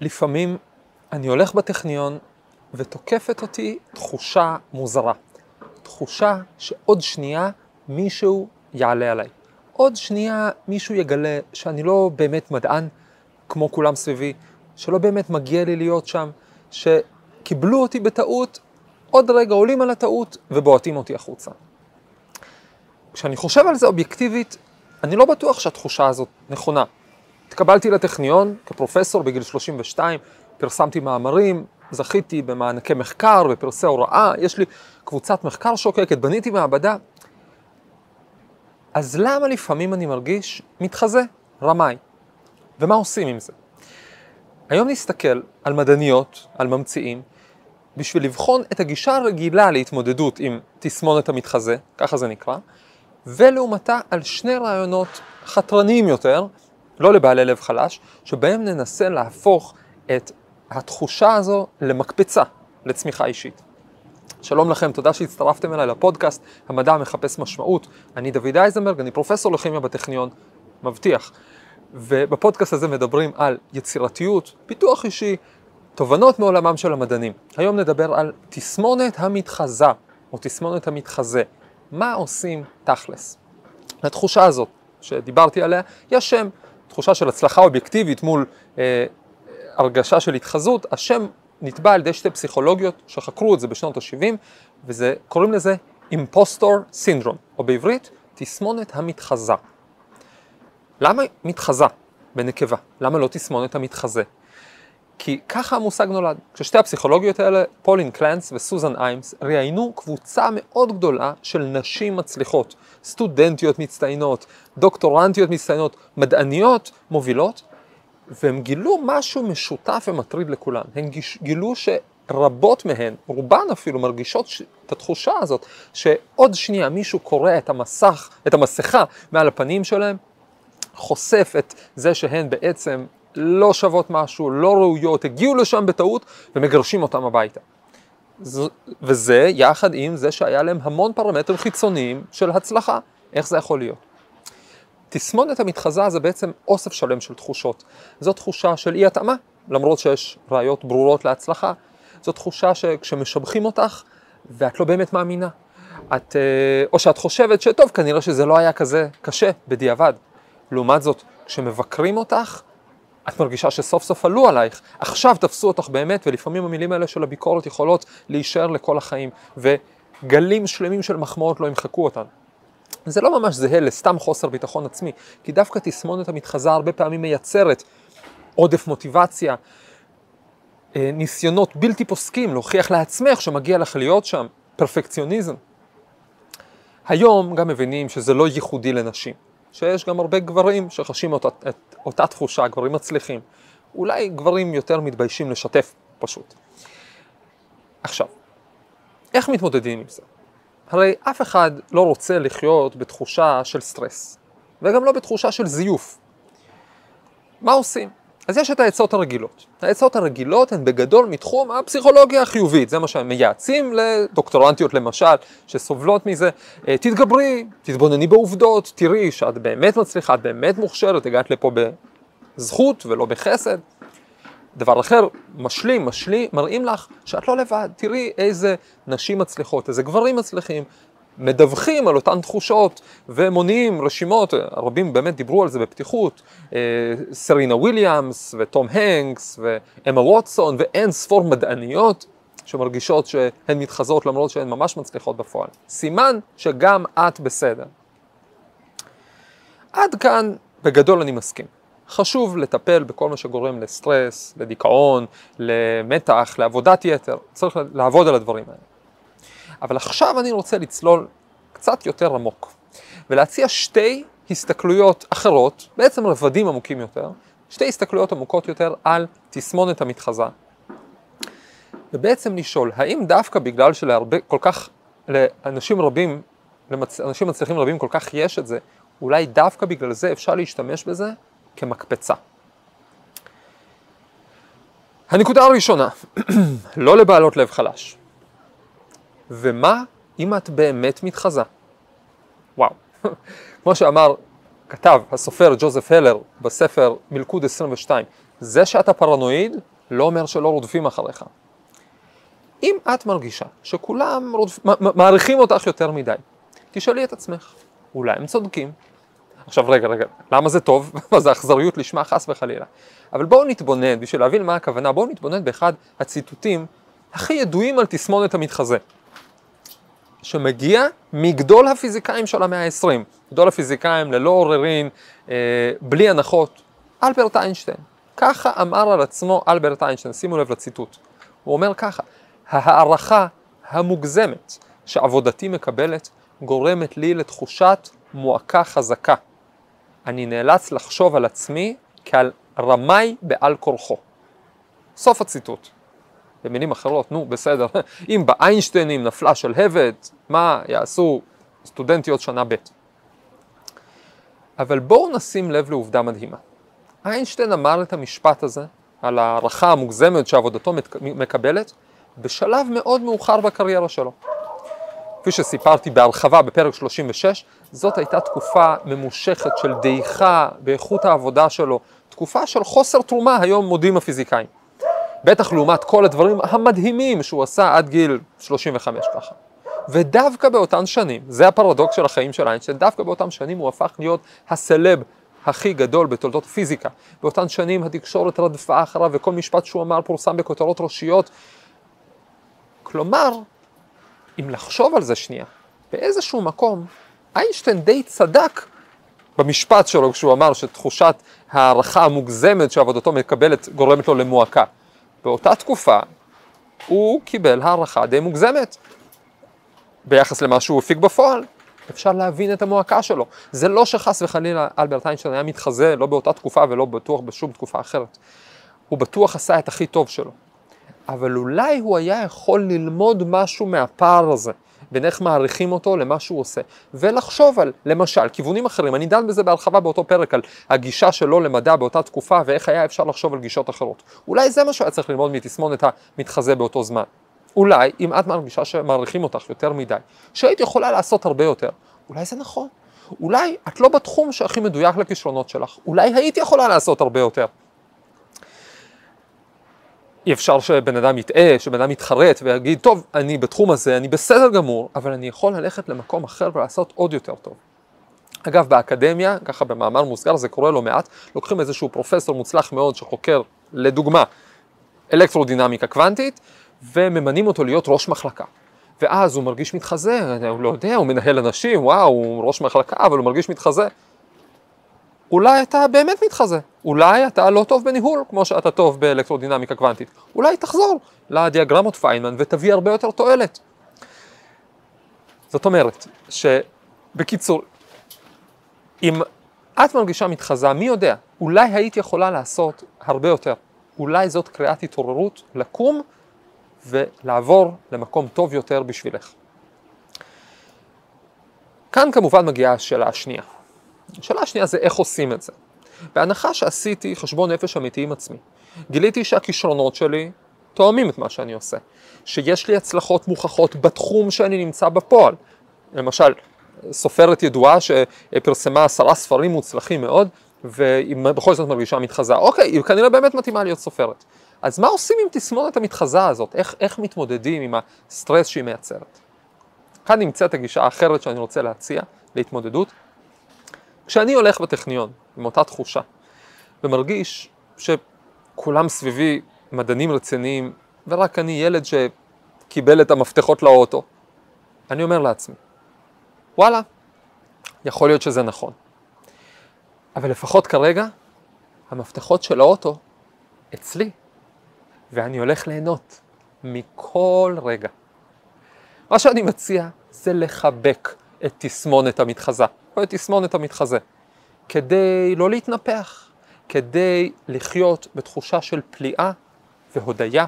לפעמים אני הולך בטכניון ותוקפת אותי תחושה מוזרה. תחושה שעוד שנייה מישהו יעלה עליי. עוד שנייה מישהו יגלה שאני לא באמת מדען כמו כולם סביבי, שלא באמת מגיע לי להיות שם, שקיבלו אותי בטעות, עוד רגע עולים על הטעות ובועטים אותי החוצה. כשאני חושב על זה אובייקטיבית, אני לא בטוח שהתחושה הזאת נכונה. התקבלתי לטכניון כפרופסור בגיל 32, פרסמתי מאמרים, זכיתי במענקי מחקר, בפרסי הוראה, יש לי קבוצת מחקר שוקקת, בניתי מעבדה. אז למה לפעמים אני מרגיש מתחזה, רמאי? ומה עושים עם זה? היום נסתכל על מדעניות, על ממציאים, בשביל לבחון את הגישה הרגילה להתמודדות עם תסמונת המתחזה, ככה זה נקרא, ולעומתה על שני רעיונות חתרניים יותר, לא לבעלי לב חלש, שבהם ננסה להפוך את התחושה הזו למקפצה לצמיחה אישית. שלום לכם, תודה שהצטרפתם אליי לפודקאסט המדע מחפש משמעות. אני דוד אייזנברג, אני פרופסור לכימיה בטכניון, מבטיח. ובפודקאסט הזה מדברים על יצירתיות, פיתוח אישי, תובנות מעולמם של המדענים. היום נדבר על תסמונת המתחזה, או תסמונת המתחזה. מה עושים תכלס? לתחושה הזאת שדיברתי עליה, יש שם, תחושה של הצלחה אובייקטיבית מול אה, הרגשה של התחזות, השם נתבע על ידי שתי פסיכולוגיות שחקרו את זה בשנות ה-70, וקוראים לזה אימפוסטור סינדרום, או בעברית, תסמונת המתחזה. למה מתחזה בנקבה? למה לא תסמונת המתחזה? כי ככה המושג נולד. כששתי הפסיכולוגיות האלה, פולין קלנס וסוזן איימס, ראיינו קבוצה מאוד גדולה של נשים מצליחות, סטודנטיות מצטיינות, דוקטורנטיות מצטיינות, מדעניות מובילות, והם גילו משהו משותף ומטריד לכולן. הם גילו שרבות מהן, רובן אפילו, מרגישות את התחושה הזאת, שעוד שנייה מישהו קורע את המסך, את המסכה מעל הפנים שלהם, חושף את זה שהן בעצם לא שוות משהו, לא ראויות, הגיעו לשם בטעות ומגרשים אותם הביתה. וזה יחד עם זה שהיה להם המון פרמטרים חיצוניים של הצלחה. איך זה יכול להיות? תסמונת המתחזה זה בעצם אוסף שלם של תחושות. זו תחושה של אי התאמה, למרות שיש ראיות ברורות להצלחה. זו תחושה שכשמשבחים אותך ואת לא באמת מאמינה. את, אה, או שאת חושבת שטוב, כנראה שזה לא היה כזה קשה בדיעבד. לעומת זאת, כשמבקרים אותך, את מרגישה שסוף סוף עלו עלייך, עכשיו תפסו אותך באמת, ולפעמים המילים האלה של הביקורת יכולות להישאר לכל החיים, וגלים שלמים של מחמאות לא ימחקו אותן. זה לא ממש זהה לסתם חוסר ביטחון עצמי, כי דווקא תסמונת המתחזה הרבה פעמים מייצרת עודף מוטיבציה, אה, ניסיונות בלתי פוסקים להוכיח לעצמך שמגיע לך להיות שם, פרפקציוניזם. היום גם מבינים שזה לא ייחודי לנשים. שיש גם הרבה גברים שחשים אותה, את אותה תחושה, גברים מצליחים. אולי גברים יותר מתביישים לשתף פשוט. עכשיו, איך מתמודדים עם זה? הרי אף אחד לא רוצה לחיות בתחושה של סטרס, וגם לא בתחושה של זיוף. מה עושים? אז יש את העצות הרגילות. העצות הרגילות הן בגדול מתחום הפסיכולוגיה החיובית, זה מה שהם מייעצים לדוקטורנטיות למשל, שסובלות מזה. אה, תתגברי, תתבונני בעובדות, תראי שאת באמת מצליחה, את באמת מוכשרת, הגעת לפה בזכות ולא בחסד. דבר אחר, משלים, משלים, מראים לך שאת לא לבד, תראי איזה נשים מצליחות, איזה גברים מצליחים, מדווחים על אותן תחושות ומונעים רשימות, רבים באמת דיברו על זה בפתיחות, אה, סרינה וויליאמס וטום הנקס ואמה ווטסון ואין ספור מדעניות שמרגישות שהן מתחזות למרות שהן ממש מצליחות בפועל. סימן שגם את בסדר. עד כאן בגדול אני מסכים. חשוב לטפל בכל מה שגורם לסטרס, לדיכאון, למתח, לעבודת יתר, צריך לעבוד על הדברים האלה. אבל עכשיו אני רוצה לצלול קצת יותר עמוק, ולהציע שתי הסתכלויות אחרות, בעצם רבדים עמוקים יותר, שתי הסתכלויות עמוקות יותר על תסמונת המתחזה, ובעצם לשאול, האם דווקא בגלל שלהרבה, כל כך, לאנשים רבים, לאנשים מצליחים רבים כל כך יש את זה, אולי דווקא בגלל זה אפשר להשתמש בזה כמקפצה. הנקודה הראשונה, לא לבעלות לב חלש. ומה אם את באמת מתחזה? וואו, כמו שאמר כתב הסופר ג'וזף הלר בספר מלכוד 22, זה שאתה פרנואיד לא אומר שלא רודפים אחריך. אם את מרגישה שכולם רודפ... מעריכים אותך יותר מדי, תשאלי את עצמך, אולי הם צודקים? עכשיו רגע, רגע, למה זה טוב? מה זה אכזריות לשמה חס וחלילה? אבל בואו נתבונן, בשביל להבין מה הכוונה, בואו נתבונן באחד הציטוטים הכי ידועים על תסמונת המתחזה. שמגיע מגדול הפיזיקאים של המאה ה-20, גדול הפיזיקאים ללא עוררין, אה, בלי הנחות, אלברט איינשטיין. ככה אמר על עצמו אלברט איינשטיין, שימו לב לציטוט. הוא אומר ככה, ההערכה המוגזמת שעבודתי מקבלת גורמת לי לתחושת מועקה חזקה. אני נאלץ לחשוב על עצמי כעל רמאי בעל כורחו. סוף הציטוט. במילים אחרות, נו בסדר, אם באיינשטיינים נפלה שלהבת, מה יעשו סטודנטיות שנה ב'. אבל בואו נשים לב לעובדה מדהימה. איינשטיין אמר את המשפט הזה על הערכה המוגזמת שעבודתו מקבלת בשלב מאוד מאוחר בקריירה שלו. כפי שסיפרתי בהרחבה בפרק 36, זאת הייתה תקופה ממושכת של דעיכה באיכות העבודה שלו, תקופה של חוסר תרומה, היום מודים הפיזיקאים. בטח לעומת כל הדברים המדהימים שהוא עשה עד גיל 35 ככה. ודווקא באותן שנים, זה הפרדוקס של החיים של איינשטיין, דווקא באותן שנים הוא הפך להיות הסלב הכי גדול בתולדות הפיזיקה. באותן שנים התקשורת רדפה אחריו וכל משפט שהוא אמר פורסם בכותרות ראשיות. כלומר, אם לחשוב על זה שנייה, באיזשהו מקום, איינשטיין די צדק במשפט שלו כשהוא אמר שתחושת הערכה המוגזמת שעבודתו מקבלת גורמת לו למועקה. באותה תקופה הוא קיבל הערכה די מוגזמת ביחס למה שהוא הפיק בפועל. אפשר להבין את המועקה שלו. זה לא שחס וחלילה אלברט איינשטיין היה מתחזה לא באותה תקופה ולא בטוח בשום תקופה אחרת. הוא בטוח עשה את הכי טוב שלו. אבל אולי הוא היה יכול ללמוד משהו מהפער הזה. בין איך מעריכים אותו למה שהוא עושה, ולחשוב על, למשל, כיוונים אחרים, אני דן בזה בהרחבה באותו פרק על הגישה שלו למדע באותה תקופה ואיך היה אפשר לחשוב על גישות אחרות. אולי זה מה שהיה צריך ללמוד מתסמונת המתחזה באותו זמן. אולי, אם את מרגישה שמעריכים אותך יותר מדי, שהיית יכולה לעשות הרבה יותר, אולי זה נכון. אולי את לא בתחום שהכי מדויק לכישרונות שלך, אולי היית יכולה לעשות הרבה יותר. אי אפשר שבן אדם יטעה, שבן אדם יתחרט ויגיד, טוב, אני בתחום הזה, אני בסדר גמור, אבל אני יכול ללכת למקום אחר ולעשות עוד יותר טוב. אגב, באקדמיה, ככה במאמר מוסגר, זה קורה לא מעט, לוקחים איזשהו פרופסור מוצלח מאוד שחוקר, לדוגמה, אלקטרודינמיקה קוונטית, וממנים אותו להיות ראש מחלקה. ואז הוא מרגיש מתחזה, הוא לא יודע, הוא מנהל אנשים, וואו, הוא ראש מחלקה, אבל הוא מרגיש מתחזה. אולי אתה באמת מתחזה, אולי אתה לא טוב בניהול כמו שאתה טוב באלקטרודינמיקה קוונטית, אולי תחזור לדיאגרמות פיינמן ותביא הרבה יותר תועלת. זאת אומרת, שבקיצור, אם את מרגישה מתחזה, מי יודע, אולי היית יכולה לעשות הרבה יותר. אולי זאת קריאת התעוררות לקום ולעבור למקום טוב יותר בשבילך. כאן כמובן מגיעה השאלה השנייה. השאלה השנייה זה איך עושים את זה. בהנחה שעשיתי חשבון נפש אמיתי עם עצמי, גיליתי שהכישרונות שלי תואמים את מה שאני עושה, שיש לי הצלחות מוכחות בתחום שאני נמצא בפועל. למשל, סופרת ידועה שפרסמה עשרה ספרים מוצלחים מאוד, והיא בכל זאת מרגישה מתחזה. אוקיי, היא כנראה באמת מתאימה להיות סופרת. אז מה עושים עם תסמונת המתחזה הזאת? איך, איך מתמודדים עם הסטרס שהיא מייצרת? כאן נמצאת הגישה האחרת שאני רוצה להציע להתמודדות, כשאני הולך בטכניון עם אותה תחושה ומרגיש שכולם סביבי מדענים רציניים ורק אני ילד שקיבל את המפתחות לאוטו, אני אומר לעצמי, וואלה, יכול להיות שזה נכון. אבל לפחות כרגע, המפתחות של האוטו אצלי, ואני הולך ליהנות מכל רגע. מה שאני מציע זה לחבק את תסמונת המתחזה. או את תסמונת המתחזה, כדי לא להתנפח, כדי לחיות בתחושה של פליאה והודיה,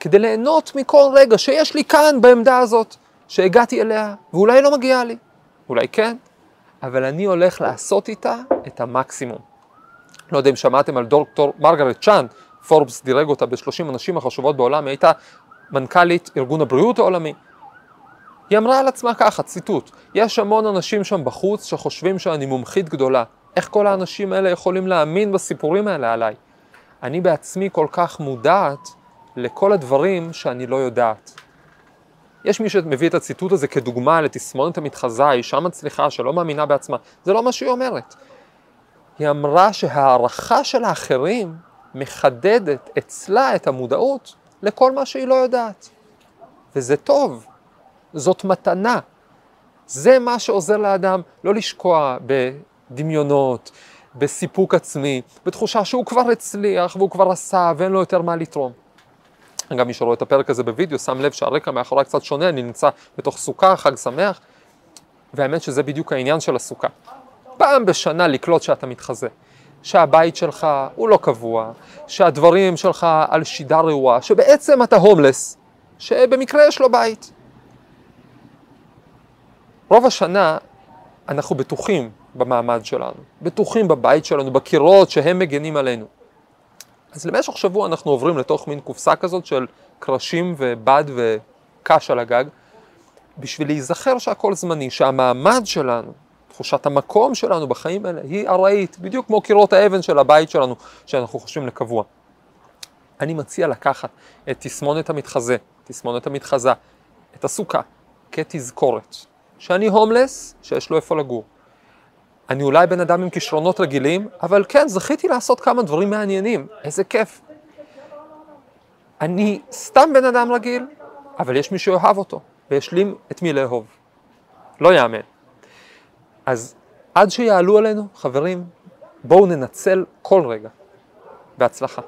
כדי ליהנות מכל רגע שיש לי כאן בעמדה הזאת, שהגעתי אליה, ואולי לא מגיעה לי, אולי כן, אבל אני הולך לעשות איתה את המקסימום. לא יודע אם שמעתם על דוקטור מרגרט צ'אן, פורבס דירג אותה ב-30 הנשים החשובות בעולם, היא הייתה מנכ"לית ארגון הבריאות העולמי. היא אמרה על עצמה ככה, ציטוט, יש המון אנשים שם בחוץ שחושבים שאני מומחית גדולה. איך כל האנשים האלה יכולים להאמין בסיפורים האלה עליי? אני בעצמי כל כך מודעת לכל הדברים שאני לא יודעת. יש מי שמביא את הציטוט הזה כדוגמה לתסמונת המתחזה, אישה מצליחה שלא מאמינה בעצמה. זה לא מה שהיא אומרת. היא אמרה שהערכה של האחרים מחדדת אצלה את המודעות לכל מה שהיא לא יודעת. וזה טוב, זאת מתנה. זה מה שעוזר לאדם לא לשקוע בדמיונות, בסיפוק עצמי, בתחושה שהוא כבר הצליח והוא כבר עשה ואין לו יותר מה לתרום. אגב, מי שרואה את הפרק הזה בווידאו, שם לב שהרקע מאחורי קצת שונה, אני נמצא בתוך סוכה, חג שמח, והאמת שזה בדיוק העניין של הסוכה. פעם בשנה לקלוט שאתה מתחזה, שהבית שלך הוא לא קבוע, שהדברים שלך על שידה רעועה, שבעצם אתה הומלס, שבמקרה יש לו בית. רוב השנה אנחנו בטוחים במעמד שלנו, בטוחים בבית שלנו, בקירות שהם מגנים עלינו. אז למשך שבוע אנחנו עוברים לתוך מין קופסה כזאת של קרשים ובד וקש על הגג, בשביל להיזכר שהכל זמני, שהמעמד שלנו, תחושת המקום שלנו בחיים האלה היא ארעית, בדיוק כמו קירות האבן של הבית שלנו, שאנחנו חושבים לקבוע. אני מציע לקחת את תסמונת המתחזה, תסמונת המתחזה, את הסוכה, כתזכורת, שאני הומלס, שיש לו איפה לגור. אני אולי בן אדם עם כישרונות רגילים, אבל כן, זכיתי לעשות כמה דברים מעניינים, איזה כיף. אני סתם בן אדם רגיל, אבל יש מי שאוהב אותו, ויש לי את מי לאהוב. לא יאמן. אז עד שיעלו עלינו, חברים, בואו ננצל כל רגע. בהצלחה.